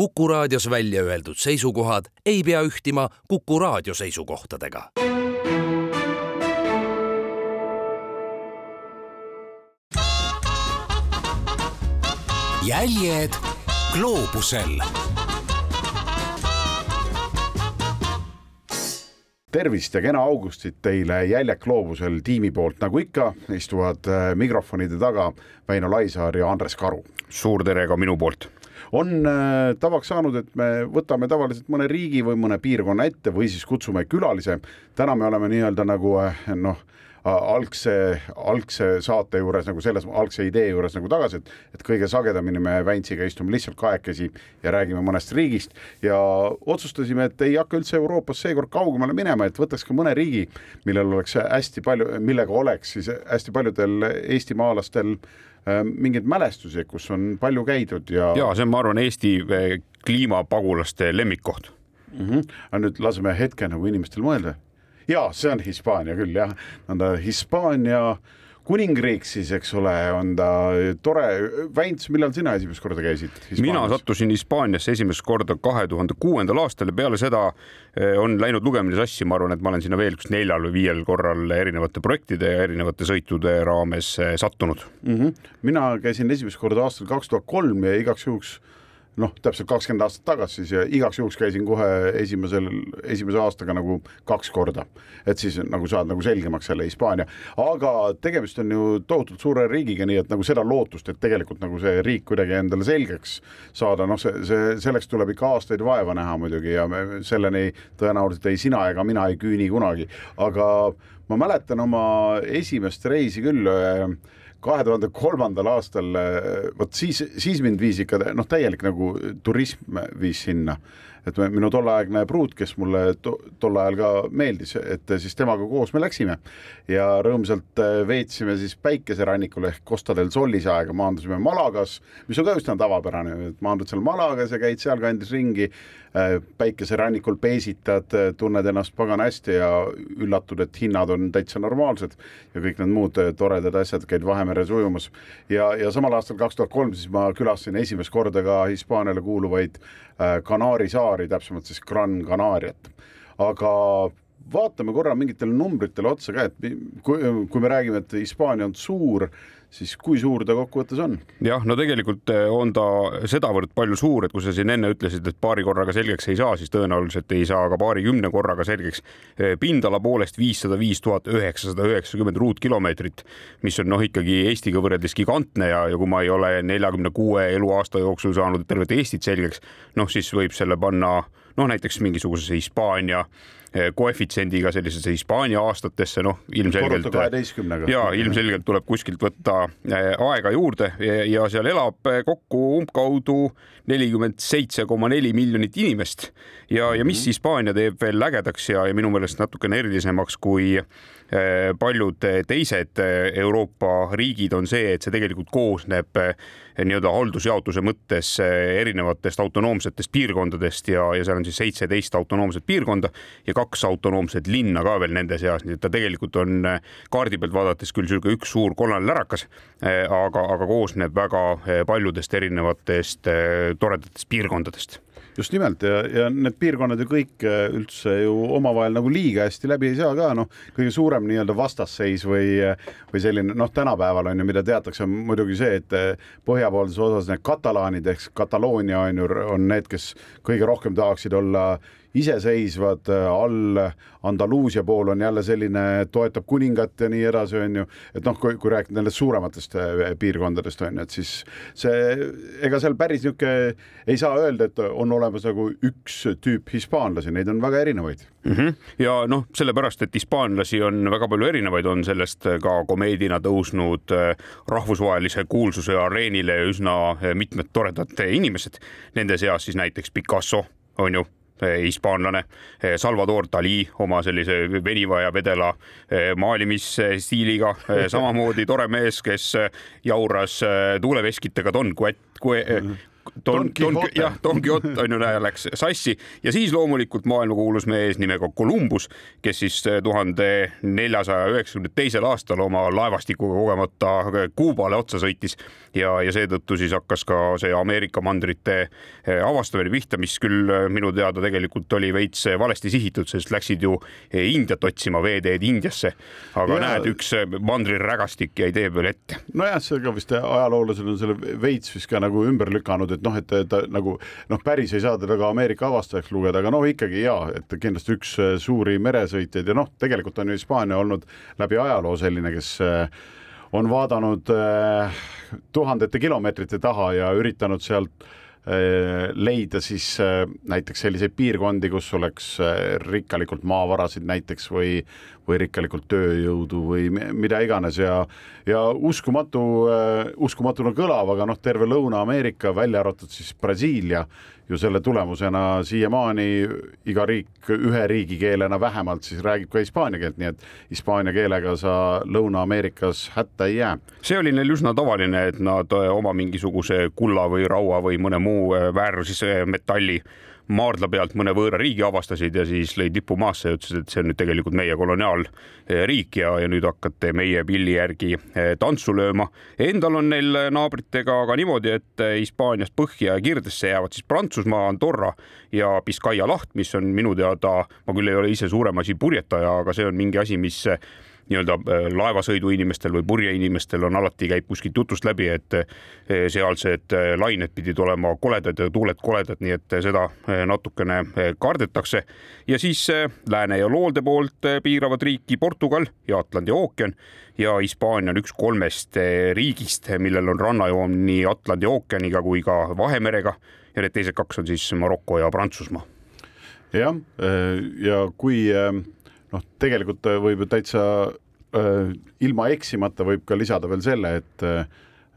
Kuku raadios välja öeldud seisukohad ei pea ühtima Kuku raadio seisukohtadega. jäljed gloobusel tervist ja kena augustit teile Jäljak loobusel tiimi poolt, nagu ikka, istuvad äh, mikrofonide taga Väino Laisaar ja Andres Karu. suur tere ka minu poolt on äh, tavaks saanud, et me võtame tavaliselt mõne riigi või mõne piirkonna ette või siis kutsume külalise. täna me oleme nii-öelda nagu äh, noh algse, algse saate juures nagu selles, algse idee juures nagu tagasi, et, et kõige sagedamini me Väntsiga istume lihtsalt kahekesi ja räägime mõnest riigist ja otsustasime, et ei hakka üldse Euroopas seekord kaugemale minema, et võtaks ka mõne riigi, millel oleks hästi palju, millega oleks siis hästi paljudel eestimaalastel äh, mingeid mälestusi, kus on palju käidud ja. ja see on, ma arvan, Eesti äh, kliimapagulaste lemmikkoht mm. -hmm. aga nüüd laseme hetke nagu inimestel mõelda ja see on Hispaania küll jah, on ta Hispaania kuningriik siis, eks ole, on ta tore. Väints, millal sina esimest korda käisid? mina sattusin Hispaaniasse esimest korda kahe tuhande kuuendal aastal ja peale seda eh, on läinud lugemine sassi, ma arvan, et ma olen sinna veel üks neljal või viiel korral erinevate projektide ja erinevate sõitude raames eh, sattunud mm. -hmm. mina käisin esimest korda aastal kaks tuhat kolm ja igaks juhuks noh, täpselt kakskümmend aastat tagasi siis ja igaks juhuks käisin kohe esimesel, esimese aastaga nagu kaks korda. et siis nagu saad nagu selgemaks selle Hispaania, aga tegemist on ju tohutult suure riigiga, nii et nagu seda lootust, et tegelikult nagu see riik kuidagi endale selgeks saada, noh, see, see, selleks tuleb ikka aastaid vaeva näha muidugi ja me selleni tõenäoliselt ei sina ega mina ei küüni kunagi, aga ma mäletan oma esimest reisi küll kahe tuhande kolmandal aastal, vot siis, siis mind viis ikka noh, täielik nagu turism viis sinna. Et minu tolleaegne pruut, kes mulle to, tol ajal ka meeldis, et siis temaga koos me läksime. Ja rõõmsalt äh, veetsime siis päikeserannikul ehk Costa del Solis aega, maandusime Malagas, mis on ka üsna tavapärane, et maandud seal Malagas ja käid sealkandis ringi, päikeserannikul peesitad, äh, tunned ennast pagan hästi ja üllatud, et hinnad on täitsa normaalsed ja kõik need muud toredad asjad, käid Vahemeres ujumas. ja, ja samal aastal kaks tuhat kolm siis ma külastasin esimest korda ka Hispaaniale kuuluvaid Kanaari saari, täpsemalt siis Gran Canariat. aga vaatame korra mingitele numbritele otsa ka, et kui, kui me räägime, et Hispaania on suur, siis kui suur ta kokkuvõttes on? jah, no tegelikult eh, on ta sedavõrd palju suur, et kui sa siin enne ütlesid, et paari korraga selgeks ei saa, siis tõenäoliselt ei saa ka paarikümne korraga selgeks. Eh, pindala poolest viissada viis tuhat üheksasada üheksakümmend ruutkilomeetrit, mis on noh, ikkagi Eestiga võrreldes gigantne ja, ja kui ma ei ole neljakümne kuue eluaasta jooksul saanud tervet Eestit selgeks, noh siis võib selle panna noh, näiteks mingisugusesse Hispaania Eh, koefitsiendiga sellisesse Hispaania aastatesse, noh ilmselgelt. ja ilmselgelt tuleb kuskilt võtta eh, aega juurde ja, ja seal elab eh, kokku umbkaudu nelikümmend seitse koma neli miljonit inimest ja, ja mis mhm. Hispaania teeb veel ägedaks ja, ja minu meelest natukene erilisemaks kui paljud teised Euroopa riigid on see, et see tegelikult koosneb nii-öelda haldusjaotuse mõttes erinevatest autonoomsetest piirkondadest ja, ja seal on siis seitseteist autonoomset piirkonda ja kaks autonoomset linna ka veel nende seas, nii et ta tegelikult on kaardi pealt vaadates küll niisugune üks suur kollane lärakas, aga, aga koosneb väga paljudest erinevatest toredatest piirkondadest. Just nimelt ja, ja need piirkonnad ju kõik üldse ju omavahel nagu liiga hästi läbi ei saa ka, noh, kõige suurem nii-öelda vastasseis või, või selline noh, tänapäeval on ju, mida teatakse, on muidugi see, et põhjapoolses osas need katalaanid ehk Kataloonia on ju, on need, kes kõige rohkem tahaksid olla iseseisvad äh, all, Andaluusia pool on jälle selline, toetab kuningat ja nii edasi, on ju, et noh, kui, kui rääkida nendest suurematest äh, piirkondadest on ju, et siis see, ega seal päris niisugune ei saa öelda, et on olemas nagu üks tüüp hispaanlasi, neid on väga erinevaid mm. -hmm. ja noh, sellepärast, et hispaanlasi on väga palju erinevaid, on sellest ka komeedina tõusnud äh, rahvusvahelise kuulsuse areenile üsna mitmed toredad inimesed, nende seas siis näiteks Picasso on ju hispaanlane. Eh, Salvador Dali oma sellise veniva ja vedela eh, maalimisstiiliga, samamoodi tore mees, kes jauras tuuleveskitega Don Quet-, Don Quixote. jah, Don Quixote on ju näe, läks sassi ja siis loomulikult maailmakuulus mees nimega Columbus, kes siis tuhande neljasaja üheksakümne teisel aastal oma laevastikuga kogemata Kuubale otsa sõitis ja, ja seetõttu siis hakkas ka see Ameerika mandrite eh, avastamine pihta, mis küll minu teada tegelikult oli veits valesti sihitud, sest läksid ju Indiat otsima, veeteed Indiasse. aga ja... näed, üks mandrirägastik jäi tee peale ette. nojah, see ka vist ajaloolased on selle veits vist ka nagu ümber lükanud, et noh, et ta nagu noh, päris ei saa teda ka Ameerika avastajaks lugeda, aga noh, ikkagi ja, et kindlasti üks suuri meresõitjaid ja noh, tegelikult on ju Hispaania olnud läbi ajaloo selline, kes on vaadanud tuhandete kilomeetrite taha ja üritanud sealt äh, leida siis äh, näiteks selliseid piirkondi, kus oleks äh, rikkalikult maavarasid näiteks või, või rikkalikult tööjõudu või mida iganes ja, ja uskumatu, uskumatuna kõlav, aga noh, terve Lõuna-Ameerika, välja arvatud siis Brasiilia ju selle tulemusena siiamaani iga riik ühe riigikeelena vähemalt siis räägib ka hispaania keelt, nii et hispaania keelega sa Lõuna-Ameerikas hätta ei jää. see oli neil üsna tavaline, et nad oma mingisuguse kulla või raua või mõne muu väär siis metalli maardla pealt mõne võõra riigi avastasid ja siis lõid lipu maasse ja ütlesid, et see on nüüd tegelikult meie koloniaalriik ja, ja nüüd hakkate meie pilli järgi eh, tantsu lööma. Endal on neil naabritega ka niimoodi, et eh, Hispaaniast põhja ja Kirdesse jäävad siis Prantsusmaa, Andorra ja Biscaya laht, mis on minu teada, ma küll ei ole ise suurem asi purjetaja, aga see on mingi asi, mis nii-öelda äh, laevasõiduinimestel või purjeinimestel on alati käib kuskilt jutust läbi, et äh, sealsed äh, lained pidid olema koledad ja tuuled koledad, nii et seda natukene kardetakse. ja siis lääne ja loolde poolt piiravad riiki Portugal ja Atlandi ookean ja Hispaania on üks kolmest riigist, millel on rannajoon nii Atlandi ookeaniga kui ka Vahemerega ja need teised kaks on siis Maroko ja Prantsusmaa. jah, ja kui noh, tegelikult äh, võib ju täitsa äh, ilma eksimata võib ka lisada veel selle, et äh,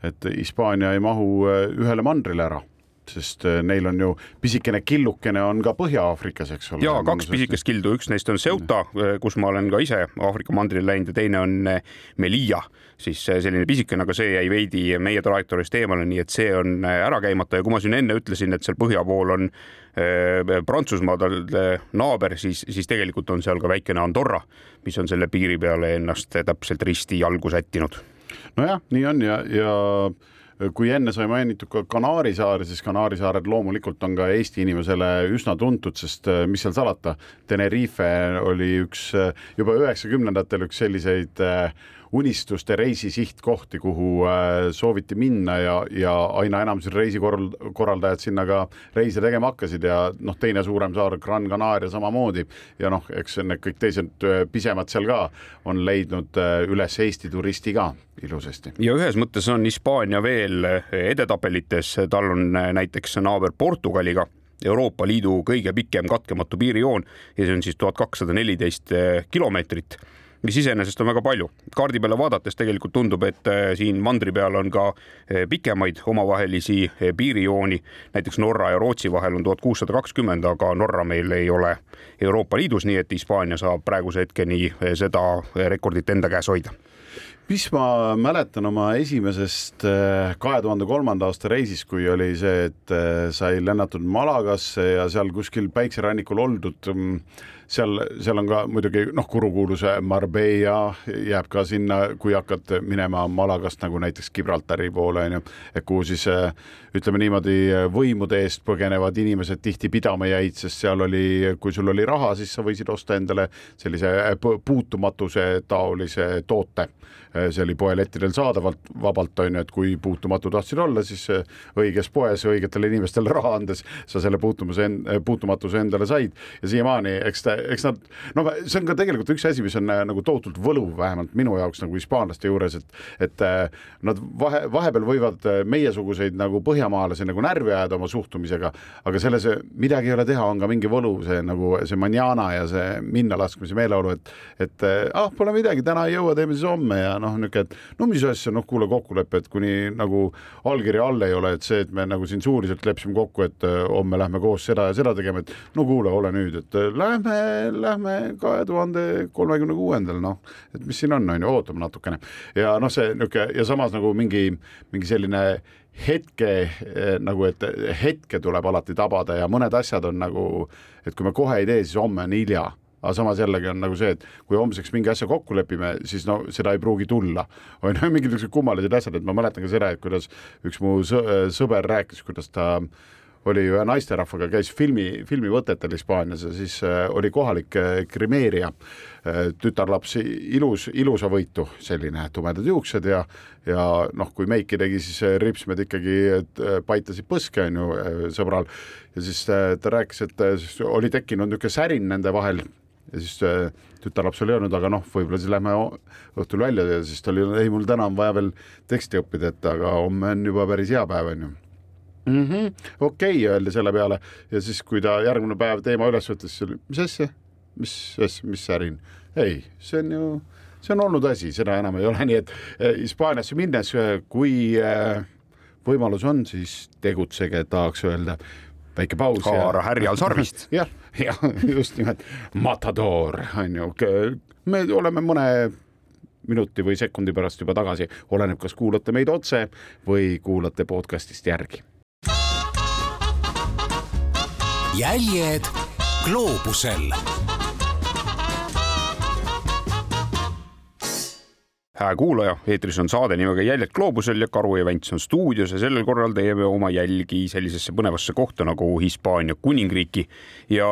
et Hispaania ei mahu äh, ühele mandrile ära sest neil on ju pisikene killukene on ka Põhja-Aafrikas, eks ole. ja kaks pisikest kildu, üks neist on Ceuta, kus ma olen ka ise Aafrika mandrile läinud ja teine on Melilla, siis selline pisikene, aga see jäi veidi meie trajektoorist eemale, nii et see on ära käimata ja kui ma siin enne ütlesin, et seal põhja pool on Äh, Prantsusmaa tal naaber, siis, siis tegelikult on seal ka väikene Andorra, mis on selle piiri peale ennast täpselt risti jalgu sättinud. nojah, nii on ja, ja kui enne sai mainitud ka Kanaari saari, siis Kanaari saared loomulikult on ka Eesti inimesele üsna tuntud, sest äh, mis seal salata, Tenerife oli üks juba üheksakümnendatel üks selliseid äh, unistuste reisisihtkohti, kuhu äh, sooviti minna ja, ja aina enam siis reisikorraldajad sinna ka reise tegema hakkasid ja noh, teine suurem saar, Gran Canaria samamoodi. Ja noh, eks need kõik teised äh, pisemad seal ka on leidnud äh, üles Eesti turisti ka ilusasti. ja ühes mõttes on Hispaania veel edetabelites, tal on näiteks naaber Portugaliga Euroopa Liidu kõige pikem katkematu piirijoon ja see on siis tuhat kakssada neliteist kilomeetrit mis iseenesest on väga palju. kaardi peale vaadates tegelikult tundub, et äh, siin mandri peal on ka äh, pikemaid omavahelisi äh, piirijooni, näiteks Norra ja Rootsi vahel on tuhat kuussada kakskümmend, aga Norra meil ei ole Euroopa Liidus, nii et Hispaania saab praeguse hetkeni seda rekordit enda käes hoida mis ma mäletan oma esimesest kahe tuhande kolmanda aasta reisist, kui oli see, et sai lennatud Malagasse ja seal kuskil päikserannikul oldud mm, seal, seal on ka muidugi noh, kurukuuluse Marbella jääb ka sinna, kui hakkad minema Malagast nagu näiteks Gibraltari poole onju, et kuhu siis ütleme niimoodi, võimude eest põgenevad inimesed tihti pidama jäid, sest seal oli, kui sul oli raha, siis sa võisid osta endale sellise puutumatuse taolise toote see oli poelettidel saadavalt vabalt onju, et kui puutumatu tahtsid olla, siis õiges poes õigetele inimestele raha andes sa selle puutumuse, puutumatuse endale said. Ja siiamaani, eks ta, eks nad, no see on ka tegelikult üks asi, mis on nagu tohutult võluv, vähemalt minu jaoks nagu hispaanlaste juures, et, et nad vahe, vahepeal võivad meiesuguseid nagu põhjamaalasi nagu närvi ajada oma suhtumisega, aga selles midagi ei ole teha, on ka mingi võlu, see nagu see manjana ja see minnalaskmise meeleolu, et, et ah, pole midagi, täna ei jõua, teeme siis homme ja noh, niisugune, et no mis asja, noh, kuule kokkulepe, et kuni nagu allkirja all ei ole, et see, et me nagu siin suuliselt leppisime kokku, et homme lähme koos seda ja seda tegema, et no kuule, ole nüüd, et lähme lähme kahe tuhande kolmekümne kuuendal, noh, et mis siin on, on ju, ootame natukene. Ja noh, see niisugune ja samas nagu mingi, mingi selline hetke eh, nagu, et hetke tuleb alati tabada ja mõned asjad on nagu, et kui me kohe ei tee, siis homme on hilja aga samas jällegi on nagu see, et kui homseks mingi asja kokku lepime, siis no seda ei pruugi tulla. on ju mingid niisugused kummalised asjad, et ma mäletan ka seda, et kuidas üks mu sõber rääkis, kuidas ta oli ühe naisterahvaga, käis filmi, filmivõtetel Hispaanias ja siis äh, oli kohalik äh, Crimeeria äh, tütarlaps, ilus, ilusavõitu, selline tumedad juuksed ja ja noh, kui meiki tegi, siis ripsmed ikkagi paitasid põske, on ju, sõbral. ja siis ta rääkis, et oli tekkinud niisugune särin nende vahel ja siis tütarlaps oli öelnud, aga noh, võib-olla siis lähme õhtul välja. Ja siis ta oli, ei mul täna on vaja veel teksti õppida, et aga homme on juba päris hea päev, on ju. Mm -hmm.. okei okay,, öeldi selle peale. Ja siis, kui ta järgmine päev teema üles võttis, siis oli, mis asja, mis asja, mis särin, ei, see on ju, see on olnud asi, seda enam ei ole, nii et eh, Hispaaniasse minnes, kui eh, võimalus on, siis tegutsege, tahaks öelda väike paus. haara härjal sarvist. jah, jah, just nimelt, matador. On ju, me oleme mõne minuti või sekundi pärast juba tagasi, oleneb, kas kuulate meid otse või kuulate podcast'ist järgi. Jäljed gloobusel hää kuulaja, eetris on saade nimega Jäljed gloobusel ja Karu ja Vents on stuudios ja sellel korral teeme oma jälgi sellisesse põnevasse kohta nagu Hispaania kuningriiki. ja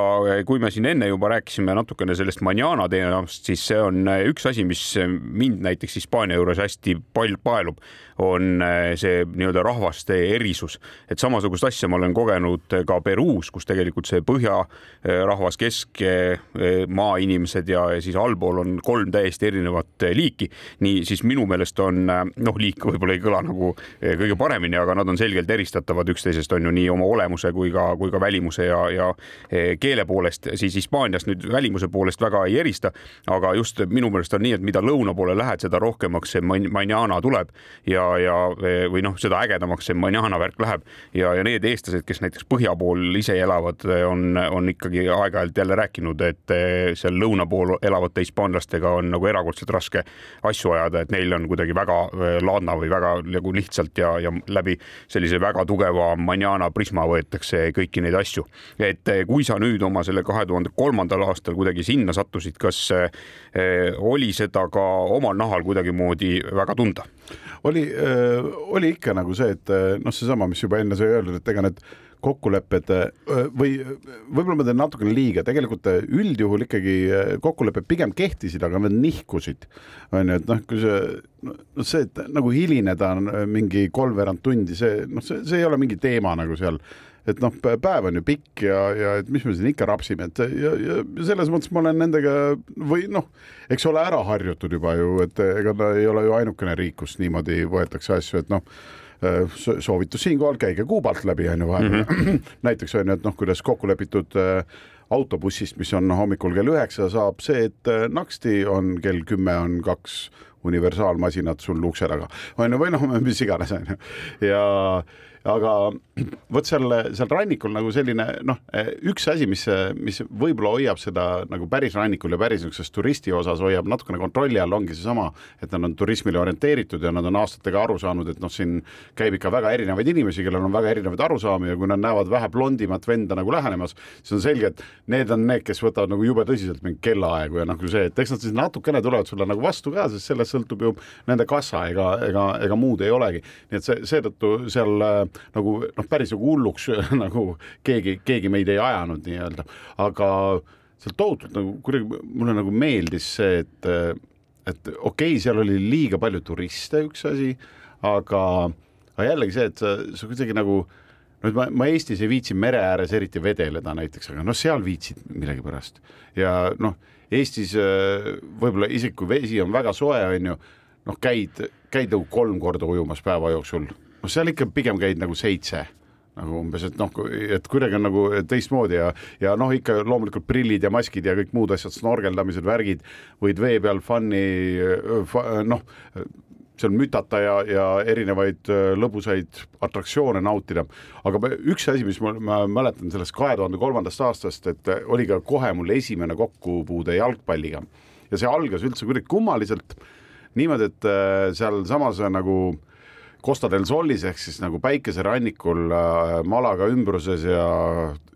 kui me siin enne juba rääkisime natukene sellest manjana teemast, siis see on üks asi, mis mind näiteks Hispaania juures hästi palju paelub, on see nii-öelda rahvaste erisus. et samasugust asja ma olen kogenud ka Peruus, kus tegelikult see põhjarahvas, keskmaa inimesed ja siis allpool on kolm täiesti erinevat liiki. nii siis minu meelest on noh, liik võib-olla ei kõla nagu eh, kõige paremini, aga nad on selgelt eristatavad üksteisest on ju nii oma olemuse kui ka, kui ka välimuse ja, ja eh, keele poolest, siis Hispaanias nüüd välimuse poolest väga ei erista. aga just minu meelest on nii, et mida lõuna poole lähed, seda rohkemaks see manjana tuleb ja, ja või noh, seda ägedamaks see manjana värk läheb ja, ja need eestlased, kes näiteks põhja pool ise elavad, on, on ikkagi aeg-ajalt jälle rääkinud, et seal lõuna pool elavate hispaanlastega on nagu erakordselt raske asju ajada ajada, et neil on kuidagi väga äh, laadna või väga nagu lihtsalt ja, ja läbi sellise väga tugeva manjana prisma võetakse kõiki neid asju. et äh, kui sa nüüd oma selle kahe tuhande kolmandal aastal kuidagi sinna sattusid, kas äh, oli seda ka omal nahal kuidagimoodi väga tunda? oli, oli ikka nagu see, et noh, seesama, mis juba enne sai öeldud, et ega need kokkulepped või võib-olla ma teen natukene liiga, tegelikult üldjuhul ikkagi kokkulepped pigem kehtisid, aga nad nihkusid. on ju, et noh, kui see, no see, et nagu hilineda on mingi kolmveerand tundi, see noh, see, see ei ole mingi teema nagu seal et noh, päev on ju pikk ja, ja et mis me siin ikka rapsime, et ja, ja selles mõttes ma olen nendega või noh, eks ole ära harjutud juba ju, et ega ta ei ole ju ainukene riik, kus niimoodi võetakse asju, et noh soovitus siinkohal, käige Kuubalt läbi, on ju vahepeal mm. -hmm. näiteks on ju, et noh, kuidas kokku lepitud äh, autobussist, mis on hommikul kell üheksa, saab see, et äh, naksti on kell kümme on kaks universaalmasinat sul ukse taga, on ju, või noh, mis iganes, on ju, ja aga vot seal, seal rannikul nagu selline noh, üks asi, mis, mis võib-olla hoiab seda nagu päris rannikul ja päris niisuguses turisti osas hoiab natukene kontrolli all, ongi seesama, et nad on turismile orienteeritud ja nad on aastatega aru saanud, et noh, siin käib ikka väga erinevaid inimesi, kellel on väga erinevaid arusaami ja kui nad näevad vähe blondimat venda nagu lähenemas, siis on selge, et need on need, kes võtavad nagu jube tõsiselt mingit kellaaegu ja nagu see, et eks nad siis natukene tulevad sulle nagu vastu ka, sest sellest sõltub ju nende kassa, ega, ega, ega muud ei olegi. nii et see, seetõttu seal nagu noh, päris nagu hulluks nagu keegi, keegi meid ei ajanud nii-öelda, aga seal tohutult nagu kuidagi mulle nagu meeldis see, et, et okei okay,, seal oli liiga palju turiste, üks asi, aga, aga jällegi see, et sa, sa kuidagi nagu nüüd ma, ma Eestis ei viitsi mere ääres eriti vedeleda näiteks, aga noh, seal viitsid millegipärast. Ja noh, Eestis võib-olla isegi kui vesi on väga soe, on ju, noh, käid, käid nagu kolm korda ujumas päeva jooksul noh, seal ikka pigem käid nagu seitse nagu umbes, et noh, et kuidagi on nagu teistmoodi ja, ja noh, ikka loomulikult prillid ja maskid ja kõik muud asjad, snorgeldamised, värgid, võid vee peal fun'i fa,, noh, seal mütata ja, ja erinevaid lõbusaid atraktsioone nautida. aga üks asi, mis ma, ma mäletan sellest kahe tuhande kolmandast aastast, et oli ka kohe mul esimene kokkupuude jalgpalliga ja see algas üldse kuidagi kummaliselt niimoodi, et sealsamas nagu äh, Costa del Solis ehk siis nagu päikeserannikul äh, Malaga ümbruses ja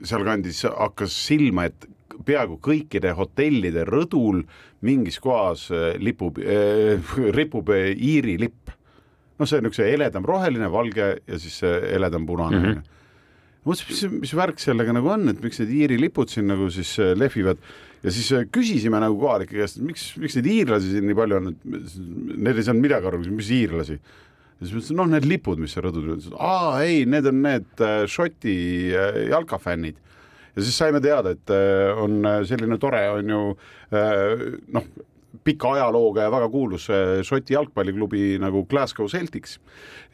sealkandis hakkas silma, et peaaegu kõikide hotellide rõdul mingis kohas äh, lipub äh,, ripub äh, Iiri lipp. noh, see on niisugune heledam roheline, valge ja siis heledam punane mm. -hmm mõtlesin, mis, mis värk sellega nagu on, et miks need Iiri lipud siin nagu siis lehvivad ja siis küsisime nagu kohalike käest, miks, miks neid iirlasi siin nii palju on, et need ei saanud midagi aru, mis iirlasi ja siis ma ütlesin, noh, need lipud, mis seal rõdul on, aa ei, need on need äh, Šoti jalkafännid. ja siis saime teada, et on selline tore, on ju noh, pika ajalooga ja väga kuulus Šoti jalgpalliklubi nagu Glasgow Celtics.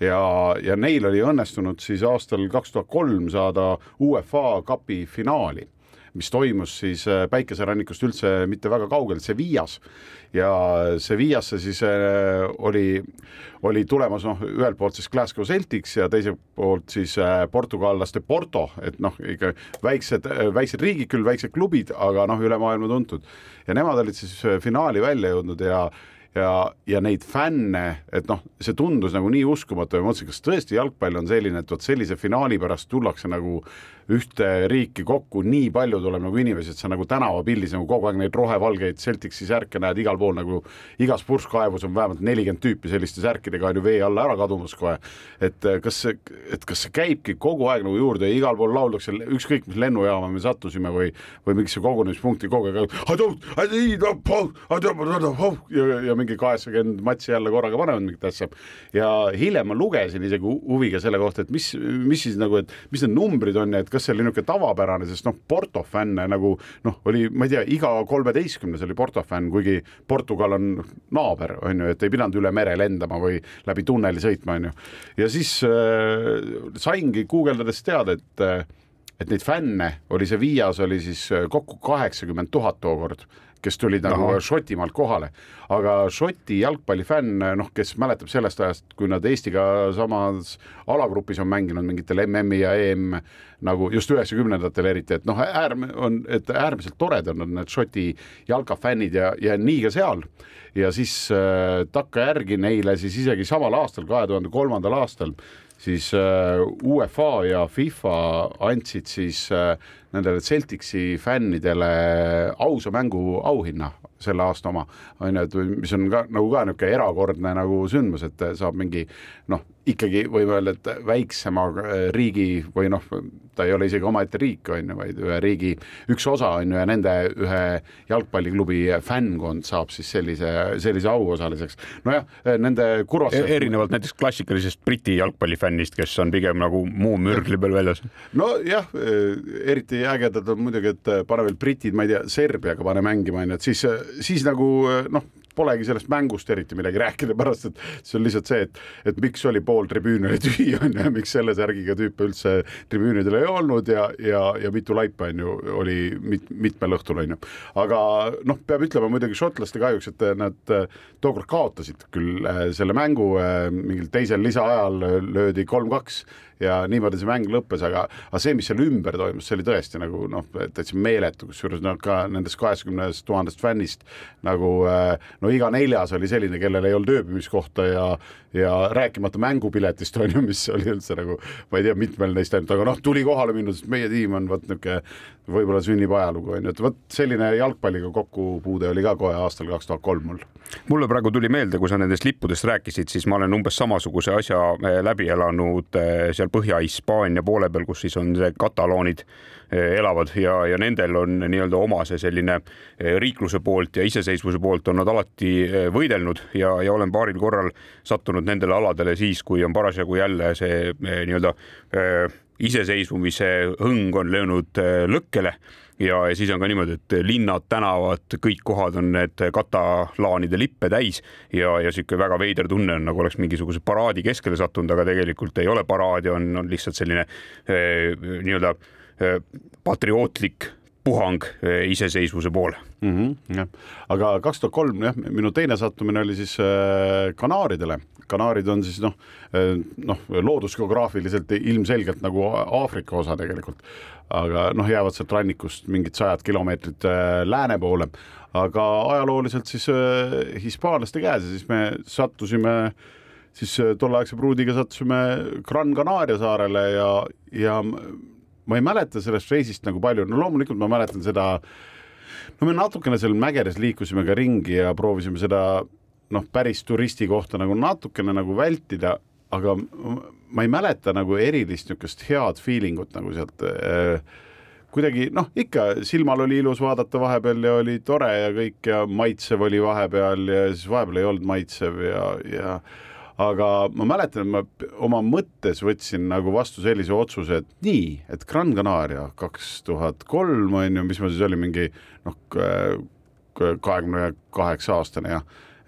Ja, ja neil oli õnnestunud siis aastal kaks tuhat kolm saada UEFA Cupi finaali mis toimus siis äh, päikeserannikust üldse mitte väga kaugel, Sevillas. Ja Sevillasse siis äh, oli, oli tulemas noh, ühelt poolt siis Glasgow Celtics ja teiselt poolt siis äh, portugallaste Porto, et noh, ikka väiksed, väiksed riigid küll, väiksed klubid, aga noh, üle maailma tuntud. Ja nemad olid siis finaali välja jõudnud ja ja, ja neid fänne, et noh, see tundus nagu nii uskumatu ja ma mõtlesin, kas tõesti jalgpall on selline, et vot sellise finaali pärast tullakse nagu ühte riiki kokku, nii palju tuleb nagu inimesi, et sa nagu tänavapildis nagu kogu aeg neid rohevalgeid Celticsi särke näed igal pool nagu igas purskkaevus on vähemalt nelikümmend tüüpi selliste särkidega on ju vee alla ära kadumas kohe. et eh, kas see, et kas see käibki kogu aeg nagu juurde ja igal pool lauldakse ükskõik mis lennujaama me sattusime või, või mingisse kogunemispunkti kogu aeg ja, ja mingi kaheksakümmend matši jälle korraga panevad mingit asja. ja hiljem ma lugesin isegi huviga selle kohta, et mis, mis siis nagu, et mis need numbrid on ja et kas see oli niisugune tavapärane, sest noh, Porto fänne nagu noh, oli, ma ei tea, iga kolmeteistkümnes oli Porto fänn, kuigi Portugal on naaber, on ju, et ei pidanud üle mere lendama või läbi tunneli sõitma, on ju. ja siis äh, saingi guugeldades teada, et äh, et neid fänne oli see Viias oli siis äh, kokku kaheksakümmend tuhat tookord kes tulid nagu Aha. Šotimaalt kohale, aga Šoti jalgpallifänn, noh, kes mäletab sellest ajast, kui nad Eestiga samas alagrupis on mänginud mingitel MM-i ja EM nagu just üheksakümnendatel eriti, et noh, äärm- on, et äärmiselt toredad on need Šoti jalkafännid ja, ja nii ka seal. ja siis äh, takkajärgi neile siis isegi samal aastal, kahe tuhande kolmandal aastal siis äh, UEFA ja FIFA andsid siis äh, nendele Celticsi fännidele ausa mängu auhinna, selle aasta oma, on ju, et mis on ka nagu ka niisugune erakordne nagu sündmus, et saab mingi noh, ikkagi võime öelda, et väiksema riigi või noh, ta ei ole isegi omaette riik, on ju, vaid ühe riigi üks osa on ju ja nende ühe jalgpalliklubi fännkond saab siis sellise, sellise auosaliseks. nojah, nende kurvas e. erinevalt näiteks klassikalisest Briti jalgpallifännist, kes on pigem nagu muu mürgli peal väljas. nojah, eriti ägedad on muidugi, et pane veel britid, ma ei tea, Serbiaga pane mängima, on ju, et siis, siis nagu noh polegi sellest mängust eriti midagi rääkida, pärast et see on lihtsalt see, et, et miks oli pool tribüüni oli tühi, on ju, ja miks selle särgiga tüüpe üldse tribüünidel ei olnud ja, ja, ja mitu laipa on ju, oli mit, mitmel õhtul, on ju. aga noh, peab ütlema muidugi šotlaste kahjuks, et nad äh, tookord kaotasid küll äh, selle mängu äh, mingil teisel lisaajal löödi kolm-kaks ja niimoodi see mäng lõppes, aga, aga see, mis seal ümber toimus, see oli tõesti nagu noh, täitsa meeletu, kusjuures noh, ka nendest kaheksakümnest tuhandest fännist nagu no iga neljas oli selline, kellel ei olnud ööbimiskohta ja, ja rääkimata mängupiletist on ju, mis oli üldse nagu, ma ei tea, mitmel neist ainult, aga noh, tuli kohale minna, sest meie tiim on vot niisugune võib-olla sünnib ajalugu on ju, et vot selline jalgpalliga kokkupuude oli ka kohe aastal kaks tuhat kolm mul. mulle praegu tuli meelde, kui sa nendest lippudest rääkisid, siis ma olen umbes samasuguse asja eh, läbi elanud eh, seal Põhja-Hispaania poole peal, kus siis on see kataloonid elavad ja, ja nendel on nii-öelda oma see selline riikluse poolt ja iseseisvuse poolt on nad alati võidelnud ja, ja olen paaril korral sattunud nendele aladele siis, kui on parasjagu jälle see nii-öelda iseseisvumise hõng on löönud lõkkele ja, ja siis on ka niimoodi, et linnad, tänavad, kõik kohad on need katalaanide lippe täis ja, ja sihuke väga veider tunne on, nagu oleks mingisuguse paraadi keskele sattunud, aga tegelikult ei ole paraadi, on, on lihtsalt selline eh, nii-öelda eh, patriootlik puhang iseseisvuse poole. Mm. -hmm, jah, aga kaks tuhat kolm jah, minu teine sattumine oli siis äh, Kanaaridele. Kanaarid on siis noh, noh, loodusgeograafiliselt ilmselgelt nagu Aafrika osa tegelikult, aga noh, jäävad sealt rannikust mingid sajad kilomeetrid lääne poole, aga ajalooliselt siis äh, hispaanlaste käes ja siis me sattusime siis äh, tolleaegse pruudiga sattusime Gran Canaria saarele ja, ja ma ei mäleta sellest reisist nagu palju, no loomulikult ma mäletan seda, no me natukene seal mägedes liikusime ka ringi ja proovisime seda noh, päris turisti kohta nagu natukene nagu vältida, aga ma ei mäleta nagu erilist niisugust head feeling ut nagu sealt äh, kuidagi noh, ikka silmal oli ilus vaadata vahepeal ja oli tore ja kõik ja maitsev oli vahepeal ja siis vahepeal ei olnud maitsev ja, ja aga ma mäletan, et ma oma mõttes võtsin nagu vastu sellise otsuse, et nii, et Gran Canaria kaks tuhat kolm on ju, mis ma siis olin mingi noh, kahekümne kaheksa aastane ja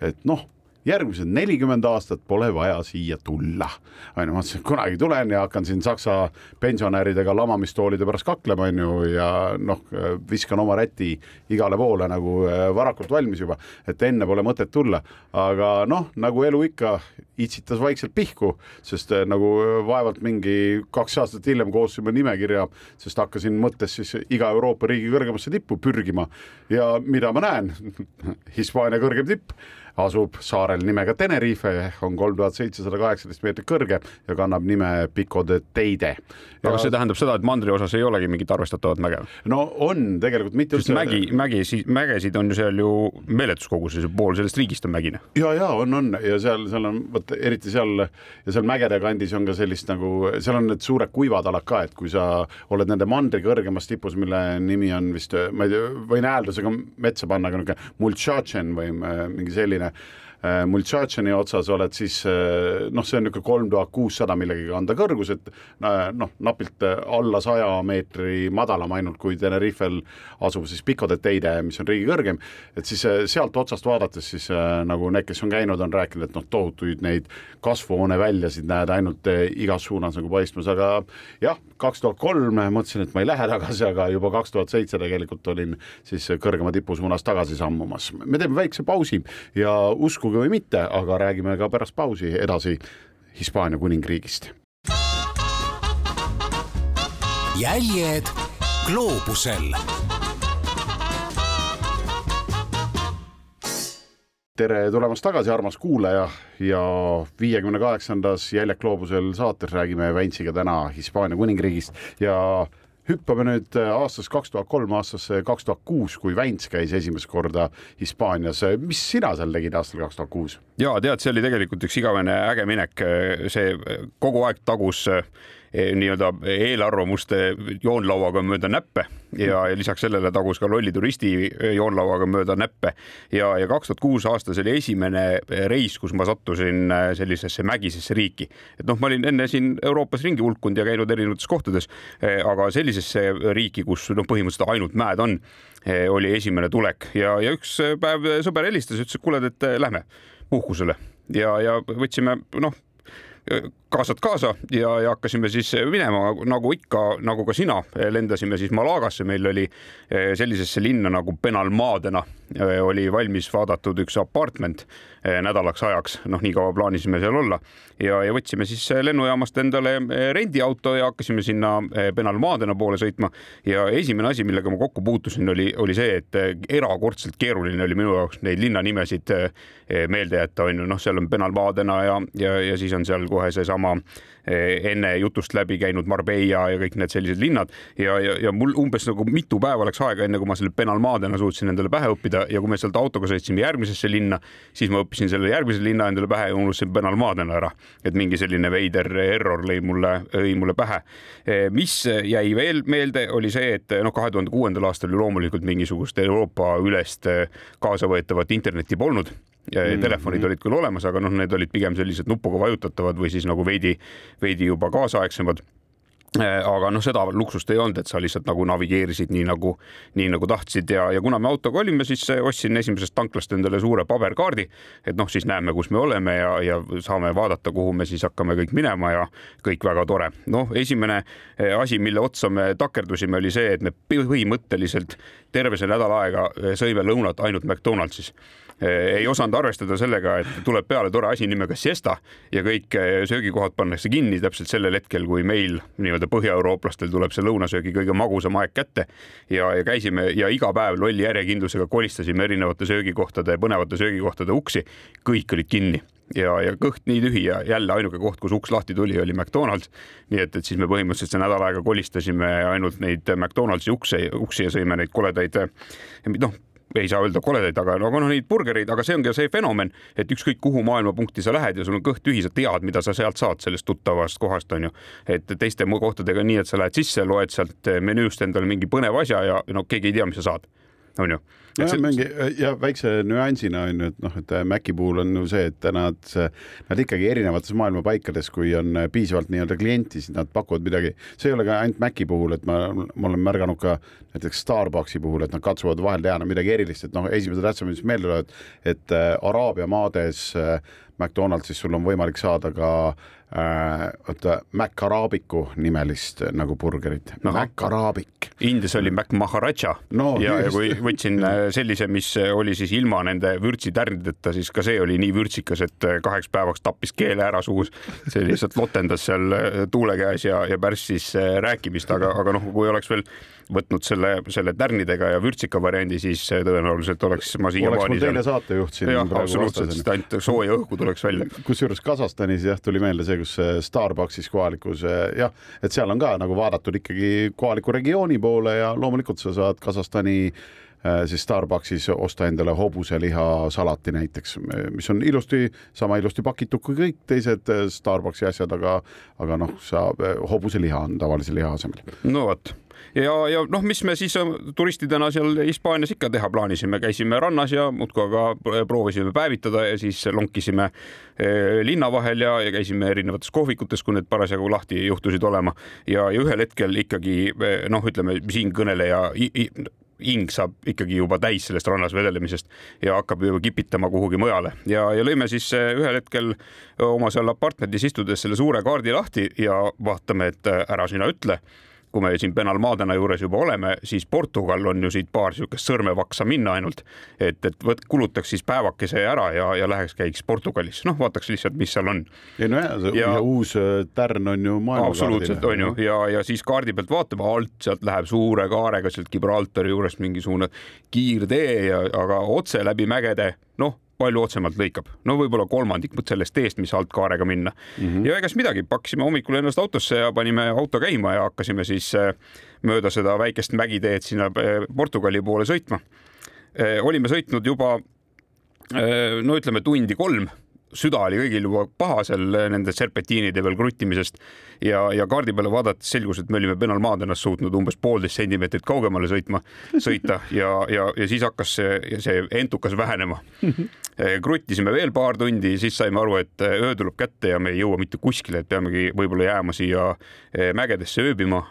et noh järgmised nelikümmend aastat pole vaja siia tulla. on ju, ma mõtlesin, et kunagi tulen ja hakkan siin Saksa pensionäridega lamamistoolide pärast kaklema, on ju, ja noh, viskan oma räti igale poole nagu äh, varakult valmis juba, et enne pole mõtet tulla. aga noh, nagu elu ikka, itsitas vaikselt pihku, sest äh, nagu vaevalt mingi kaks aastat hiljem koostasime nimekirja, sest hakkasin mõttes siis iga Euroopa riigi kõrgemasse tippu pürgima ja mida ma näen Hispaania kõrgem tipp asub saarel nimega Tenerife, on kolm tuhat seitsesada kaheksateist meetrit kõrge ja kannab nime Pico de Teide. aga see tähendab seda, et mandri osas ei olegi mingit arvestatavat mäge? no on tegelikult mitte üldse. mägi, mägi, mägesid on ju seal ju meeletus koguses, pool sellest riigist on mägine. ja, ja on, on ja seal, seal on vot eriti seal ja seal mägede kandis on ka sellist nagu, seal on need suured kuivad alad ka, et kui sa oled nende mandri kõrgemas tipus, mille nimi on vist, ma ei tea, võin hääldusega metsa panna, aga niisugune Multšatšen või äh, mingi selline selline äh, Multšatšeni otsas oled siis äh, noh, see on niisugune kolm tuhat kuussada millegagi anda kõrgus, et noh, napilt alla saja meetri madalam ainult kui Tenerifel asub siis Pico de Teide, mis on riigi kõrgem, et siis äh, sealt otsast vaadates siis nagu need, kes on käinud, on rääkinud, et noh, tohutuid neid kasvuhooneväljasid näed ainult igas suunas nagu paistmas, aga jah, kaks tuhat kolm mõtlesin, et ma ei lähe tagasi, aga juba kaks tuhat seitse tegelikult olin siis kõrgema tipu suunas tagasi sammumas. me teeme väikse pausi ja uskuge uskuge või mitte, aga räägime ka pärast pausi edasi Hispaania kuningriigist. jäljed gloobusel tere tulemast tagasi, armas kuulaja ja viiekümne kaheksandas Jäljak gloobusel saates räägime Väntsiga täna Hispaania kuningriigist ja hüppame nüüd äh, aastast kaks tuhat kolm aastasse kaks tuhat kuus, kui Väints käis esimest korda Hispaanias. mis sina seal tegid aastal kaks tuhat kuus? ja tead, see oli tegelikult üks igavene äge minek, see kogu aeg tagus nii-öelda eelarvamuste joonlauaga mööda näppe. Ja, ja lisaks sellele tagus ka lolli turisti joonlauaga mööda näppe. Ja, ja kaks tuhat kuus aastas oli esimene reis, kus ma sattusin sellisesse mägisesse riiki. et noh, ma olin enne siin Euroopas ringi hulkunud ja käinud erinevates kohtades, aga sellisesse riiki, kus noh, põhimõtteliselt ainult mäed on, oli esimene tulek. Ja, ja üks päev sõber helistas, ütles, et kuule, et lähme puhkusele. Ja, ja võtsime noh kaasad kaasa ja, ja hakkasime siis minema nagu ikka, nagu ka sina, lendasime siis Malagasse, meil oli eh, sellisesse linna nagu Benalmadena oli valmis vaadatud üks apartment eh, nädalaks ajaks, noh, nii kaua plaanisime seal olla. Ja, ja võtsime siis lennujaamast endale rendiauto ja hakkasime sinna Benalmadena poole sõitma. ja esimene asi, millega ma kokku puutusin, oli, oli see, et erakordselt keeruline oli minu jaoks neid linnanimesid meelde jätta, on ju, noh, seal on Benalmadena ja, ja, ja siis on seal kohe seesama enne jutust läbi käinud Marbella ja kõik need sellised linnad ja, ja, ja mul umbes nagu mitu päeva läks aega, enne kui ma selle Benalmadena suutsin endale pähe õppida ja kui me sealt autoga sõitsime järgmisesse linna, siis ma õppisin selle järgmise linna endale pähe ja unustasin Benalmadena ära. et mingi selline veider error lõi mulle, lõi mulle pähe. Eh, mis jäi veel meelde, oli see, et noh, kahe tuhande kuuendal aastal ju loomulikult mingisugust Euroopa ülest eh, kaasavõetavat internetti polnud mm telefonid olid küll olemas, aga noh, need olid pigem sellised nupuga vajutatavad või siis nagu veidi, veidi juba kaasaegsemad. Äh, aga noh, seda luksust ei olnud, et sa lihtsalt nagu navigeerisid nii nagu, nii nagu tahtsid. Ja, ja kuna me autoga olime, siis ostsin esimesest tanklast endale suure paberkaardi, et noh, siis näeme, kus me oleme ja, ja saame vaadata, kuhu me siis hakkame kõik minema ja kõik väga tore. noh, esimene äh, asi, mille otsa me takerdusime, oli see, et me põhimõtteliselt terve see nädal aega äh, sõime lõunat ainult McDonaldsis ei osanud arvestada sellega, et tuleb peale tore asi nimega siesta ja kõik eh, söögikohad pannakse kinni täpselt sellel hetkel, kui meil nii-öelda põhjaeurooplastel tuleb see lõunasöögi kõige magusam aeg kätte. Ja, ja käisime ja iga päev lolli järjekindlusega kolistasime erinevate söögikohtade, põnevate söögikohtade uksi, kõik olid kinni. Ja, ja kõht nii tühi ja jälle ainuke koht, kus uks lahti tuli, oli McDonalds. nii et, et siis me põhimõtteliselt see nädal aega kolistasime ainult neid McDonaldsi ukse, uksi ja sõime neid koledaid noh ei saa öelda koledaid, aga no, aga noh, neid burgereid, aga see ongi see fenomen, et ükskõik kuhu maailmapunkti sa lähed ja sul on kõht tühi, sa tead, mida sa sealt saad sellest tuttavast kohast onju. et teiste kohtadega nii, et sa lähed sisse, loed sealt menüüst endale mingi põneva asja ja no keegi ei tea, mis sa saad, onju ja see... mingi ja väikse nüansina on ju, et noh, et Maci puhul on ju see, et nad, nad ikkagi erinevates maailma paikades, kui on piisavalt nii-öelda klienti, siis nad pakuvad midagi. see ei ole ka ainult Maci puhul, et ma, ma olen märganud ka näiteks Starbucksi puhul, et nad katsuvad vahel teha no midagi erilist, et noh, esimesed asjad, mis meelde tulevad, et äh, Araabia maades äh, McDonaldsis sul on võimalik saada ka äh, oota äh,, Mac Arabicu nimelist äh, nagu burgerit. Mac Arabik. Indias oli Mac Maharaja no, ja, ja kui võtsin äh, sellise, mis oli siis ilma nende vürtsitärnideta, siis ka see oli nii vürtsikas, et kaheks päevaks tappis keele ära suus. see lihtsalt lotendas seal tuule käes ja, ja pärssis rääkimist, aga, aga noh, kui oleks veel võtnud selle, selle tärnidega ja vürtsika variandi, siis tõenäoliselt oleks ma siiamaani. mul teine saatejuht siin. jah, absoluutselt, sest ainult sooja õhku tuleks välja. kusjuures Kasahstanis jah, tuli meelde see, kus Starbucksis kohalikus jah, et seal on ka nagu vaadatud ikkagi kohaliku regiooni poole ja loomulikult sa saad Kasahstani äh, siis Starbucksis osta endale hobuselihasalati näiteks, mis on ilusti, sama ilusti pakitud kui kõik teised äh, Starbucksi asjad, aga, aga noh, sa hobuseliha on tavalise liha asemel. no vot ja, ja noh, mis me siis äh, turistidena seal Hispaanias ikka teha plaanisime, käisime rannas ja muudkui aga proovisime päevitada ja siis lonkisime äh, linna vahel ja, ja käisime erinevates kohvikutes, kui need parasjagu lahti juhtusid olema. Ja, ja ühel hetkel ikkagi äh, noh, ütleme siinkõneleja hing saab ikkagi juba täis sellest rannas vedelemisest ja hakkab juba kipitama kuhugi mujale. Ja, ja lõime siis ühel hetkel oma seal apartmendis istudes selle suure kaardi lahti ja vaatame, et ära sina ütle kui me siin Benalmadena juures juba oleme, siis Portugal on ju siit paar niisugust sõrmevaksa minna ainult, et, et võt-, kulutaks siis päevakese ära ja, ja läheks käiks Portugalis, noh, vaataks lihtsalt, mis seal on. ei no ja, ja, ja uus äh, tärn on ju maailmakaardil. absoluutselt on ju ja, ja siis kaardi pealt vaatame alt, sealt läheb suure kaarega sealt Gibraltari juurest mingisugune kiirtee ja, aga otse läbi mägede, noh palju otsemalt lõikab, no võib-olla kolmandik sellest teest, mis alt kaarega minna mm. -hmm. ja egas midagi, pakkisime hommikul ennast autosse ja panime auto käima ja hakkasime siis äh, mööda seda väikest mägiteed sinna äh, Portugali poole sõitma. Äh, olime sõitnud juba no ütleme tundi kolm süda oli kõigil juba paha seal nende serpentiinide peal kruttimisest ja, ja kaardi peale vaadates selgus, et me olime Benalmadennast suutnud umbes poolteist sentimeetrit kaugemale sõitma, sõita ja, ja, ja siis hakkas see, see entukas vähenema Eh, kruttisime veel paar tundi, siis saime aru, et eh, öö tuleb kätte ja me ei jõua mitte kuskile, et peamegi võib-olla jääma siia eh, mägedesse ööbima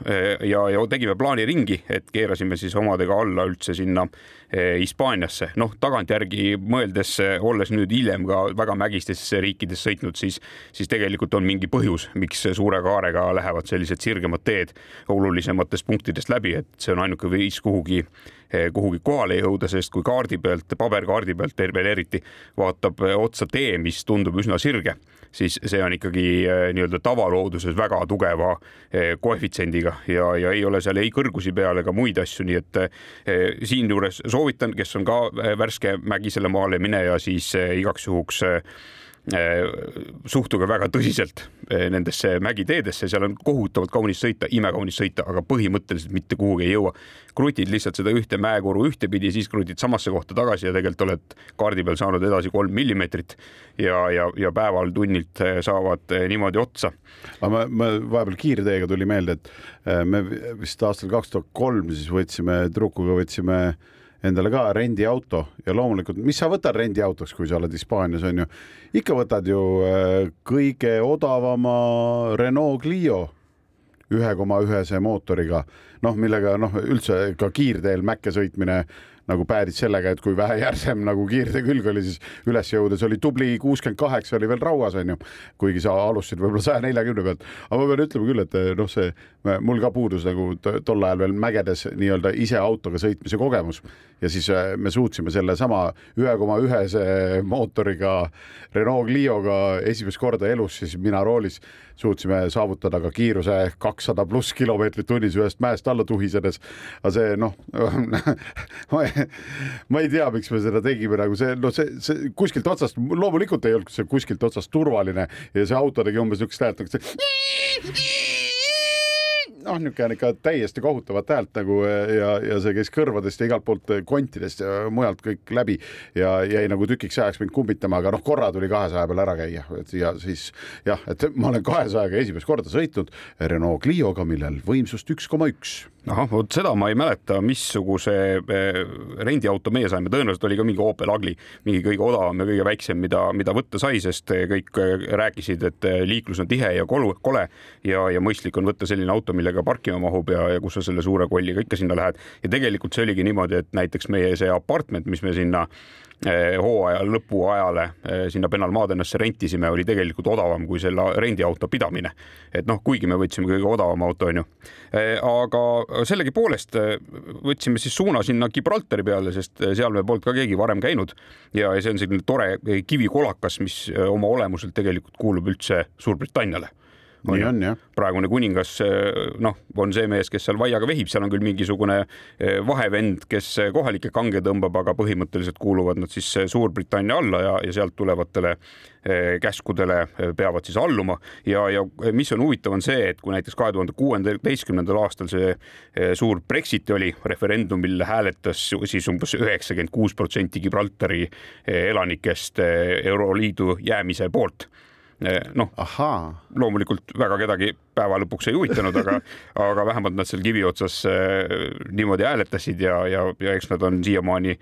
ja, ja tegime plaani ringi, et keerasime siis omadega alla üldse sinna Hispaaniasse. noh, tagantjärgi mõeldes, olles nüüd hiljem ka väga mägistes riikides sõitnud, siis, siis tegelikult on mingi põhjus, miks suure kaarega lähevad sellised sirgemad teed olulisematest punktidest läbi, et see on ainuke viis kuhugi Eh, kuhugi kohale jõuda, sest kui kaardi pealt, paberkaardi pealt veel eriti vaatab eh, otsa tee, mis tundub üsna sirge, siis see on ikkagi eh, nii-öelda tavalooduses väga tugeva koefitsiendiga ja, ja ei ole seal ei kõrgusi peal ega muid asju, nii et siinjuures soovitan, kes on ka värske mägisele maale mineja, siis igaks juhuks suhtuge väga tõsiselt äh, nendesse mägiteedesse, seal on kohutavalt kaunis sõita, imekaunis sõita, aga põhimõtteliselt mitte kuhugi ei jõua. krutid lihtsalt seda ühte mäekuru ühtepidi, siis krutid samasse kohta tagasi ja tegelikult oled kaardi peal saanud edasi kolm millimeetrit ja, ja, ja päeval tunnilt äh, saavad niimoodi otsa. aga ma, ma vahepeal kiirteega tuli meelde, et me vist aastal kaks tuhat kolm siis võtsime tüdrukuga võtsime endale ka rendiauto ja loomulikult, mis sa võtad rendiautoks, kui sa oled Hispaanias, on ju, ikka võtad ju äh, kõige odavama Renault Clio ühe koma ühese mootoriga. noh, millega noh, üldse ka kiirteel mäkke sõitmine nagu päädis sellega, et kui vähe järsem nagu kiirtee külg oli, siis üles jõudes oli tubli kuuskümmend kaheksa oli veel rauas, onju. kuigi sa alustasid võib-olla saja neljakümne pealt, aga ma pean ütlema küll, et noh, see mul ka puudus nagu tol ajal veel mägedes nii-öelda ise autoga sõitmise kogemus ja siis äh, me suutsime sellesama ühe koma ühese mootoriga Renault Clio'ga esimest korda elus siis mina roolis suutsime saavutada ka kiiruse kakssada pluss kilomeetrit tunnis ühest mäest alla tuhisedes. aga see noh ma, ma ei tea, miks me seda tegime, nagu see, noh, see, see kuskilt otsast, loomulikult ei olnud see kuskilt otsast turvaline ja see auto tegi umbes niisugust häält nagu see noh, niisugune ikka täiesti kohutavat häält nagu ja, ja see käis kõrvadest ja igalt poolt kontidest ja mujalt kõik läbi. Ja jäi nagu tükiks ajaks mind kummitama, aga noh, korra tuli kahesaja peal ära käia ja siis jah, et ma olen kahesajaga esimest korda sõitnud Renault Clio'ga, millel võimsust üks koma üks. Ahah, vot seda ma ei mäleta, missuguse eh, rendiauto meie saime, tõenäoliselt oli ka mingi Opel Agli, mingi kõige odavam ja kõige väiksem, mida, mida võtta sai, sest kõik eh, rääkisid, et eh, liiklus on tihe ja kolu, kole ja, ja mõistlik on võtta selline auto, millega parkima mahub ja, ja kus sa selle suure kolliga ikka sinna lähed. ja tegelikult see oligi niimoodi, et näiteks meie see apartment, mis me sinna Eh, hooaja lõpu ajale eh, sinna Penalmaadennasse rentisime, oli tegelikult odavam kui selle rendiauto pidamine. et noh, kuigi me võtsime kõige odavama auto, onju. Eh, aga sellegipoolest võtsime siis suuna sinna Gibraltari peale, sest seal me polnud ka keegi varem käinud ja see on selline tore kivikolakas, mis oma olemuselt tegelikult kuulub üldse Suurbritanniale nii on jah. praegune kuningas, noh, on see mees, kes seal vaiaga vehib, seal on küll mingisugune eh, vahevend, kes kohalikke kange tõmbab, aga põhimõtteliselt kuuluvad nad siis Suurbritannia alla ja, ja sealt tulevatele eh, käskudele eh, peavad siis alluma. Ja, ja mis on huvitav, on see, et kui näiteks kahe tuhande kuueteistkümnendal aastal see suur Brexit oli, referendumil hääletas siis umbes üheksakümmend kuus protsenti Gibraltari elanikest Euroliidu jäämise poolt noh, loomulikult väga kedagi päeva lõpuks ei huvitanud, aga, aga vähemalt nad seal kivi otsas eh, niimoodi hääletasid ja, ja, ja eks nad on siiamaani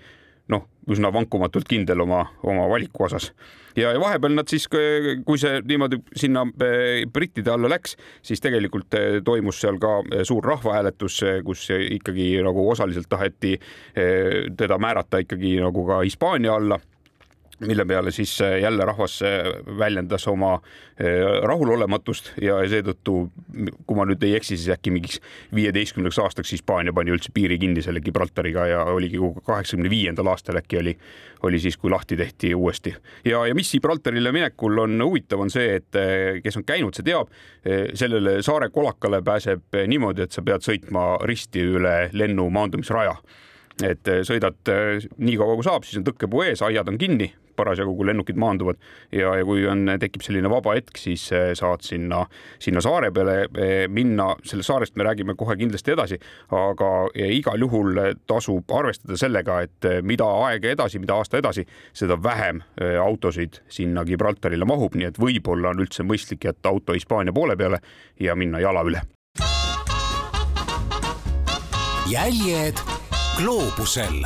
noh, üsna vankumatult kindel oma, oma valiku osas. ja, ja vahepeal nad siis, kui see niimoodi sinna eh, brittide alla läks, siis tegelikult eh, toimus seal ka suur rahvahääletus, kus ikkagi nagu osaliselt taheti teda määrata ikkagi nagu ka Hispaania alla mille peale siis äh, jälle rahvas äh, väljendas oma äh, rahulolematust ja seetõttu, kui ma nüüd ei eksi, siis äkki mingiks viieteistkümneks aastaks Hispaania pani üldse piiri kinni selle Gibraltariga ja oligi kaheksakümne viiendal aastal äkki oli, oli siis, kui lahti tehti uuesti. ja, ja mis Gibraltarile minekul on huvitav, on see, et kes on käinud, see teab, sellele saare kolakale pääseb niimoodi, et sa pead sõitma risti üle lennu maandumisraja et sõidad nii kaua kui saab, siis on tõkkepuu ees, aiad on kinni, parasjagu, kui lennukid maanduvad ja, ja kui on, tekib selline vaba hetk, siis eh, saad sinna, sinna saare peale eh, minna. sellest saarest me räägime kohe kindlasti edasi, aga eh, igal juhul tasub arvestada sellega, et mida aega edasi, mida aasta edasi, seda vähem autosid sinna Gibraltarile mahub, nii et võib-olla on üldse mõistlik jätta auto Hispaania poole peale ja minna jala üle. jäljed gloobusel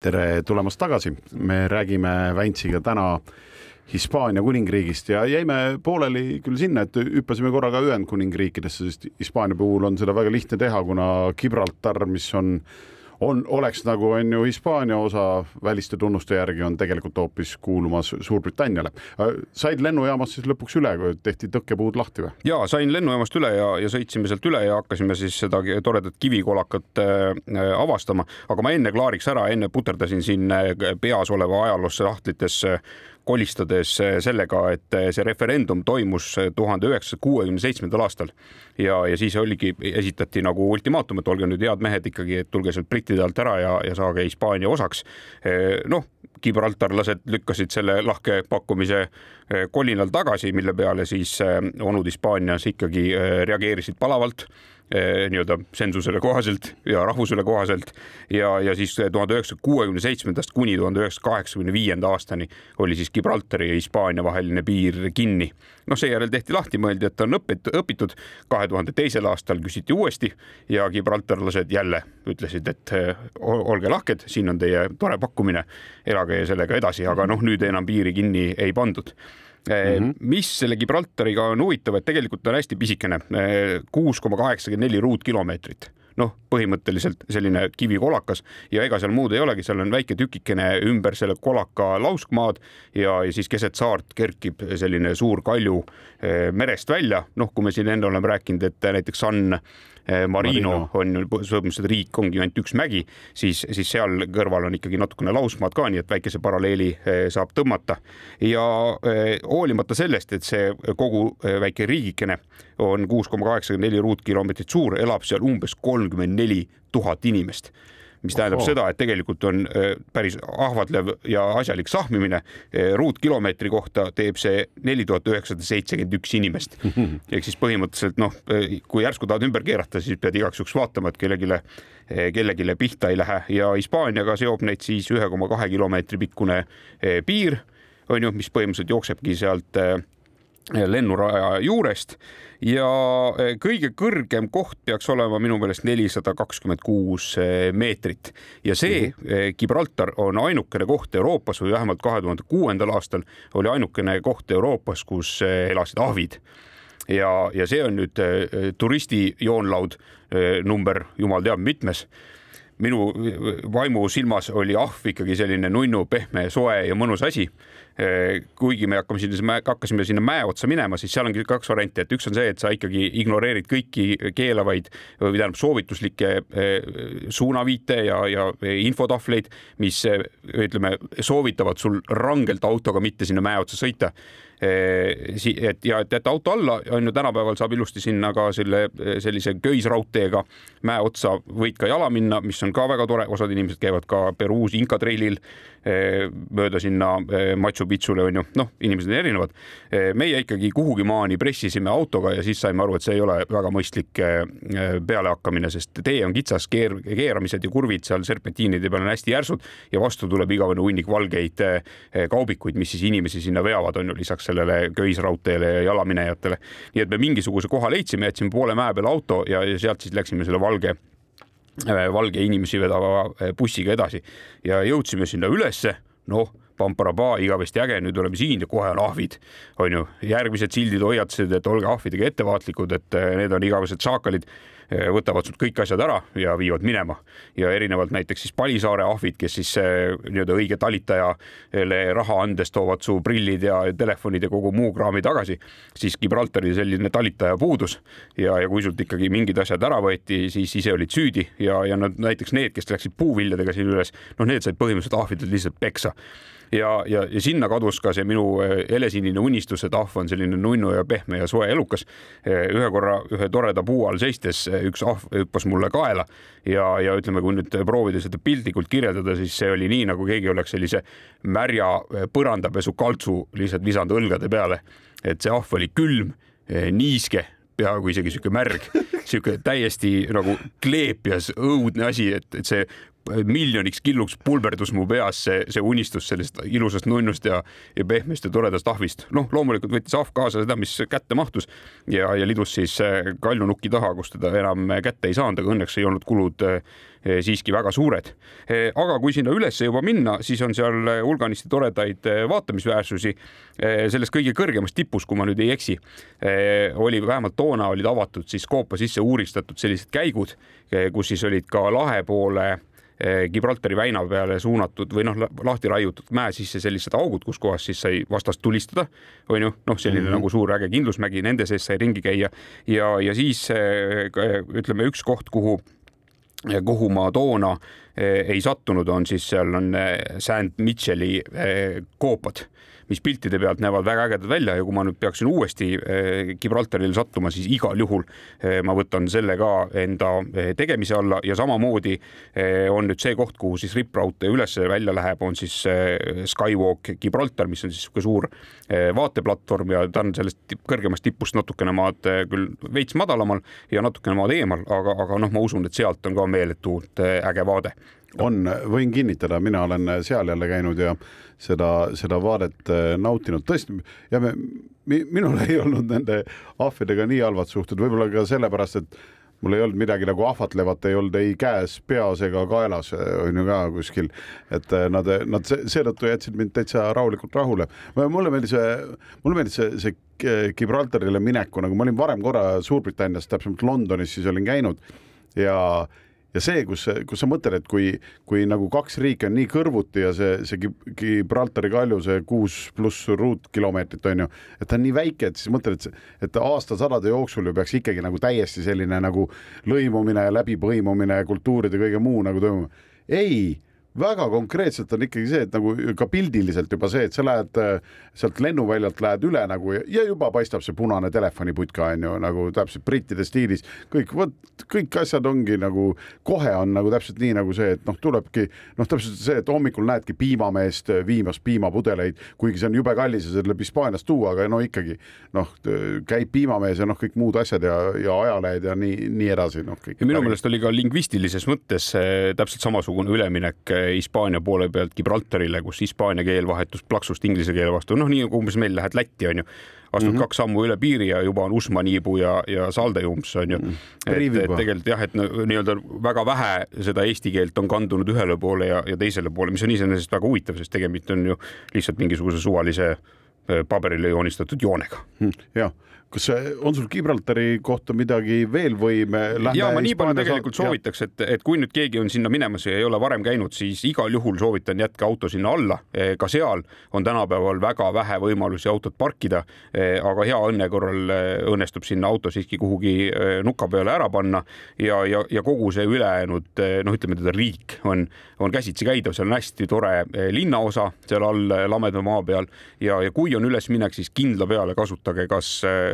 tere tulemast tagasi, me räägime Väntsiga täna Hispaania kuningriigist ja jäime pooleli küll sinna, et hüppasime korra ka Ühendkuningriikidesse, sest Hispaania puhul on seda väga lihtne teha, kuna Gibraltar, mis on on, oleks nagu on ju Hispaania osa väliste tunnuste järgi on tegelikult hoopis kuulumas Suurbritanniale. said lennujaamast siis lõpuks üle, tehti tõkkepuud lahti või? ja sain lennujaamast üle ja, ja sõitsime sealt üle ja hakkasime siis seda toredat kivikolakat äh, avastama, aga ma enne klaariks ära, enne puterdasin siin äh, peas oleva ajaloosse sahtlitesse kolistades eh, sellega, et eh, see referendum toimus eh, tuhande üheksasaja kuuekümne seitsmendal aastal ja, ja siis oligi, esitati nagu ultimaatum, et olge nüüd head mehed ikkagi, et tulge sealt brittide alt ära ja, ja saage Hispaania osaks. noh, gibraltarlased lükkasid selle lahke pakkumise kolinal tagasi, mille peale siis onud Hispaanias ikkagi reageerisid palavalt nii-öelda sensusele kohaselt ja rahvusele kohaselt ja, ja siis tuhande üheksasaja kuuekümne seitsmendast kuni tuhande üheksasaja kaheksakümne viienda aastani oli siis Gibraltari ja Hispaania vaheline piir kinni. noh, seejärel tehti lahti, mõeldi, et on õpitud, õpitud. kahe tuhande teisel aastal küsiti uuesti ja gibraltarlased jälle ütlesid, et eh, olge lahked, siin on teie tore pakkumine, elage sellega edasi, aga noh, nüüd enam piiri kinni ei pandud Mm -hmm. mis selle Gibraltariga on huvitav, et tegelikult on hästi pisikene, kuus koma kaheksakümmend neli ruutkilomeetrit noh, põhimõtteliselt selline kivikolakas ja ega seal muud ei olegi, seal on väike tükikene ümber selle kolaka lauskmaad ja, ja siis keset saart kerkib selline suur kalju merest välja. noh, kui me siin enne oleme rääkinud, et näiteks San Eh, Marino, Marino. on põhimõtteliselt riik ongi ainult üks mägi, siis, siis seal kõrval on ikkagi natukene lausmaad ka, nii et väikese paralleeli eh, saab tõmmata. ja eh, hoolimata sellest, et see kogu väike riigikene on kuus koma kaheksakümmend neli ruutkilomeetrit suur, elab seal umbes kolmkümmend neli tuhat inimest mis tähendab Oho. seda, et tegelikult on äh, päris ahvatlev ja asjalik sahmimine. Äh, ruutkilomeetri kohta teeb see neli tuhat üheksasada seitsekümmend üks inimest. ehk siis põhimõtteliselt noh, äh, kui järsku tahad ümber keerata, siis pead igaks juhuks vaatama, et kellelegi, kellelegi pihta ei lähe ja Hispaaniaga seob neid siis ühe koma kahe kilomeetri pikkune piir on ju, mis põhimõtteliselt jooksebki sealt lennuraja juurest. Ja e, kõige kõrgem koht peaks olema minu meelest nelisada kakskümmend kuus e, meetrit. Ja see mm -hmm. Gibraltar on ainukene koht Euroopas või vähemalt kahe tuhande kuuendal aastal oli ainukene koht Euroopas, kus elasid ahvid. Ja, ja see on nüüd turistijoonlaud number jumal teab mitmes minu vaimusilmas oli ahv ikkagi selline nunnu, pehme, soe ja mõnus asi. Eh, kuigi me hakkame sinna, hakkasime sinna mäe otsa minema, siis seal ongi kaks varianti, et üks on see, et sa ikkagi ignoreerid kõiki keelavaid või tähendab soovituslikke eh, suunaviite ja, ja infotahvleid, mis ütleme, soovitavad sul rangelt autoga mitte sinna mäe otsa sõita et ja et jätta auto alla, on ju tänapäeval saab ilusti sinna ka selle sellise köisraudteega mäe otsa võid ka jala minna, mis on ka väga tore, osad inimesed käivad ka Peruus Inka treilil mööda sinna Machu Picchule on ju, noh, inimesed on erinevad. meie ikkagi kuhugi maani pressisime autoga ja siis saime aru, et see ei ole väga mõistlik pealehakkamine, sest tee on kitsas, keer-, keeramised ja kurvid seal serpentiinide peal on hästi järsud ja vastu tuleb igavene hunnik valgeid kaubikuid, mis siis inimesi sinna veavad, on ju, lisaks sellele köisraudteele ja jalaminejatele. nii et me mingisuguse koha leidsime, jätsime poole mäe peale auto ja, sealt siis läksime selle valge äh, valge inimesi vedava äh, bussiga edasi ja jõudsime sinna ülesse, noh pamparabaa, igavesti äge, nüüd oleme siin ja kohe on ahvid, on ju. järgmised sildid hoiatasid, et olge ahvidega ettevaatlikud, et äh, need on igavesed šaakalid Eh, võtavad sult kõik asjad ära ja viivad minema. Ja erinevalt näiteks siis Palisaare ahvid, kes siis eh, nii-öelda õige talitajale raha andes toovad su prillid ja telefonid ja kogu muu kraami tagasi, siis Gibraltaril selline talitaja puudus. Ja, ja kui sult ikkagi mingid asjad ära võeti, siis ise olid süüdi. Ja, ja nad näiteks need, kes läksid puuviljadega siin üles, noh, need said põhimõtteliselt ahvidelt lihtsalt peksa. Ja, ja, ja sinna kadus ka see minu eh, helesinine unistus, et ahv on selline nunnu ja pehme ja soe elukas. Eh, ühe korra ühe toreda puu all seistes eh, üks ahv hüppas mulle kaela ja, ja ütleme, kui nüüd proovida seda piltlikult kirjeldada, siis see oli nii, nagu keegi oleks sellise märja põrandapesu kaltsu lihtsalt visanud õlgade peale. et see ahv oli külm, niiske peaaegu isegi sihuke märg, sihuke täiesti nagu kleepjas õudne asi, et, et see miljoniks killuks pulberdus mu peas see, see unistus sellest ilusast nunnust ja, ja pehmest ja toredast ahvist. noh, loomulikult võttis ahv kaasa seda, mis kätte mahtus ja, ja lidus siis äh, kaljunuki taha, kus teda enam kätte ei saanud, aga õnneks ei olnud kulud äh, siiski väga suured. Äh, aga kui sinna ülesse juba minna, siis on seal hulganisti toredaid vaatamisväärsusi. selles kõige kõrgemas tipus, kui ma nüüd ei eksi, oli vähemalt toona olid avatud siis koopa sisse uuristatud sellised käigud, kus siis olid ka lahe poole Gibraltari väina peale suunatud või noh, lahti raiutud mäe sisse sellised augud, kus kohas siis sai vastast tulistada, on ju, noh, selline mm -hmm. nagu suur äge kindlusmägi, nende sees sai ringi käia. Ja, ja siis eh, ütleme, üks koht, kuhu kuhu ma toona eh, ei sattunud, on siis seal on St Micheli koopad mis piltide pealt näevad väga ägedad välja ja kui ma nüüd peaksin uuesti eh, Gibraltarile sattuma, siis igal juhul eh, ma võtan selle ka enda eh, tegemise alla ja samamoodi on nüüd see koht, kuhu siis rippraudtee üles-välja läheb, on siis Skywalk Gibraltar, mis on siis niisugune suur vaateplatvorm ja ta on sellest kõrgemast tipust natukene maad küll veits madalamal ja natukene maad eemal, aga, aga noh, ma usun, et sealt on ka meeletult äge vaade on, võin kinnitada, mina olen seal jälle käinud ja seda, seda vaadet äh, nautinud, tõesti ja me, minul ei olnud nende ahvidega nii halvad suhted, võib-olla ka sellepärast, et mul ei olnud midagi nagu ahvatlevat, ei olnud ei käes, peas ega kaelas on ju ka kuskil, et nad, nad seetõttu jätsid mind täitsa rahulikult rahule. mulle meeldis, mulle meeldis see, see Gibraltarile mineku, nagu ma olin varem korra Suurbritannias, täpsemalt Londonis, siis olin käinud. Ja ja see, kus, kus sa mõtled, et kui, kui nagu kaks riiki on nii kõrvuti ja see, see Gibraltari kalju, see kuus pluss ruutkilomeetrit on ju, et ta on nii väike, et siis mõtled, et, et aastasadade jooksul ju peaks ikkagi nagu täiesti selline nagu lõimumine ja läbipõimumine, kultuuride, kõige muu nagu toimuma. ei väga konkreetselt on ikkagi see, et nagu ka pildiliselt juba see, et sa lähed äh, sealt lennuväljalt lähed üle nagu ja juba paistab see punane telefoniputka on ju nagu täpselt brittide stiilis kõik, vot kõik asjad ongi nagu kohe on nagu täpselt nii nagu see, et noh, tulebki noh, täpselt see, et hommikul näedki piimameest viimas piimapudeleid, kuigi see on jube kallis ja see tuleb Hispaaniast tuua, aga no ikkagi noh, käib piimamees ja noh, kõik muud asjad ja, ja ajalehed ja nii, nii edasi, noh kõik. ja minu meelest oli ka lingvistilises mõttes täpselt samasugune üleminek Hispaania poole pealt Gibraltarile, kus hispaania keel vahetus plaksust inglise keele vastu, noh, nii nagu umbes meil lähed Lätti, onju astud mm -hmm. kaks sammu üle piiri ja juba on Usmaniibu ja, ja Saldejumps on ju mm. -hmm. et, et tegelikult jah, et nii-öelda väga vähe seda eesti keelt on kandunud ühele poole ja, ja teisele poole, mis on iseenesest väga huvitav, sest tegemist on ju lihtsalt mingisuguse suvalise eh, paberile joonistatud joonega. Mhm. jah kas on sul Gibraltari kohta midagi veel või me lähme? ja ma nii palju tegelikult saad... soovitaks, et, et kui nüüd keegi on sinna minemas ja ei ole varem käinud, siis igal juhul soovitan jätke auto sinna alla. E, ka seal on tänapäeval väga vähe võimalusi autot parkida, e, aga hea õnne korral e, õnnestub sinna auto siiski kuhugi nuka peale ära panna ja, ja, ja kogu see ülejäänud noh, ütleme teda riik on, on käsitsi käidav, seal on hästi tore linnaosa seal all lameda maa peal ja, ja kui on ülesminek, siis kindla peale kasutage kas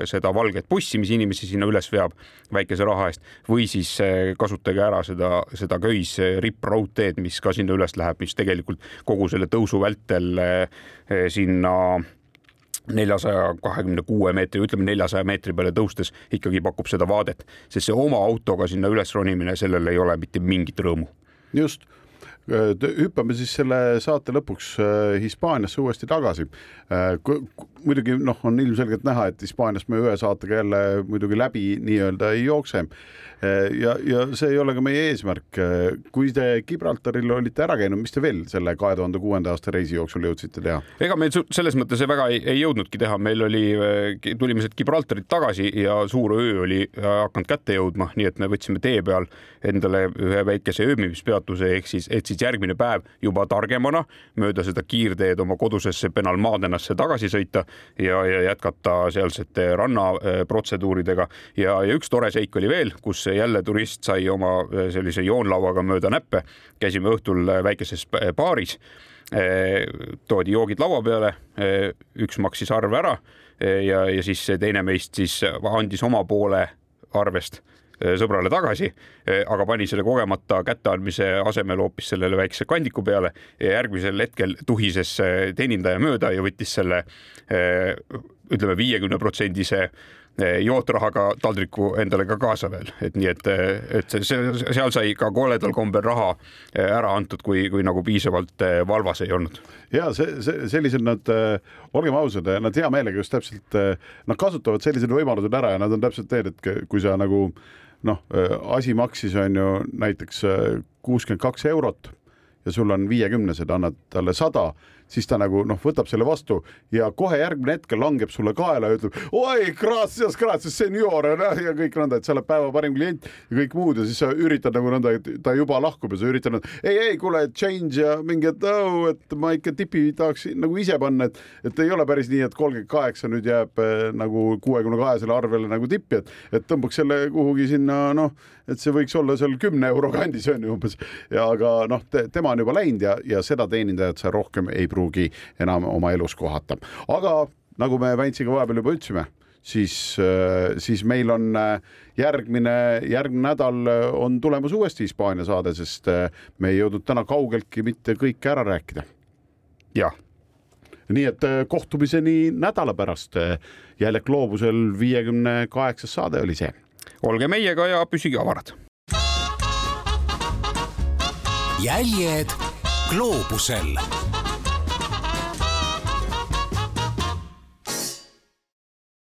seda valget bussi, mis inimesi sinna üles veab väikese raha eest või siis eh, kasutage ära seda, seda köis eh, ripp raudteed, mis ka sinna üles läheb, mis tegelikult kogu selle tõusu vältel eh, sinna neljasaja kahekümne kuue meetri, ütleme neljasaja meetri peale tõustes ikkagi pakub seda vaadet, sest see oma autoga sinna üles ronimine, sellel ei ole mitte mingit rõõmu. just hüppame siis selle saate lõpuks äh, Hispaaniasse uuesti tagasi. Äh, muidugi noh, on ilmselgelt näha, et Hispaaniast me ühe saatega jälle muidugi läbi nii-öelda ei jookse. Äh, ja, ja see ei ole ka meie eesmärk. kui te Gibraltaril olite ära käinud, mis te veel selle kahe tuhande kuuenda aasta reisi jooksul jõudsite teha? ega me selles mõttes väga ei, ei jõudnudki teha, meil oli, tulime sealt Gibraltarit tagasi ja suur öö oli hakanud kätte jõudma, nii et me võtsime tee peal endale ühe väikese ööbimispeatuse ehk siis, et siis järgmine päev juba targemana mööda seda kiirteed oma kodusesse Penalmadenasse tagasi sõita ja, ja jätkata sealsete rannaprotseduuridega. ja, ja üks tore seik oli veel, kus jälle turist sai oma äh, sellise joonlauaga mööda näppe. käisime õhtul väikeses baaris toodi joogid laua peale, üks maksis arve ära ja, ja siis teine meist siis andis oma poole arvest sõbrale tagasi, eh, aga pani selle kogemata kätteandmise asemel hoopis sellele väikse kandiku peale ja järgmisel hetkel tuhises teenindaja mööda ja võttis selle eh, ütleme viiekümne protsendise jootrahaga taldriku endale ka kaasa veel, et nii et, et see, seal sai ka koledal kombel raha ära antud, kui, kui nagu piisavalt valvas ei olnud. ja see, see, sellised nad, olgem ausad, nad hea meelega just täpselt, nad kasutavad sellised võimalused ära ja nad on täpselt need, et kui sa nagu noh, asi maksis, on ju näiteks kuuskümmend kaks eurot ja sul on viiekümnesed, annad talle sada siis ta nagu noh, võtab selle vastu ja kohe järgmine hetk langeb sulle kaela ja ütleb oi, gracias, gracias, senor ja kõik nõnda, et sa oled päeva parim klient ja kõik muud ja siis sa üritad nagu nõnda, et ta juba lahkub ja sa üritad ei, ei, kuule, change ja mingi, et oh, et ma ikka tipi tahaks nagu ise panna, et, et ei ole päris nii, et kolmkümmend kaheksa nüüd jääb äh, nagu kuuekümne kahesele arvele nagu tippi, et, et tõmbaks selle kuhugi sinna noh, et see võiks olla seal kümne euro kandis on ju umbes. Ja aga noh te,, tema on juba läinud ja, ja seda teenindajat sa rohkem ei pruugi enam oma elus kohata. aga nagu me Väntsiga vahepeal juba ütlesime, siis, äh, siis meil on äh, järgmine, järgmine nädal äh, on tulemas uuesti Hispaania saade, sest me ei jõudnud täna kaugeltki mitte kõike ära rääkida. jah nii et kohtumiseni nädala pärast. jälle Gloobusel viiekümne kaheksas saade oli see. olge meiega ja püsige avarad. jäljed gloobusel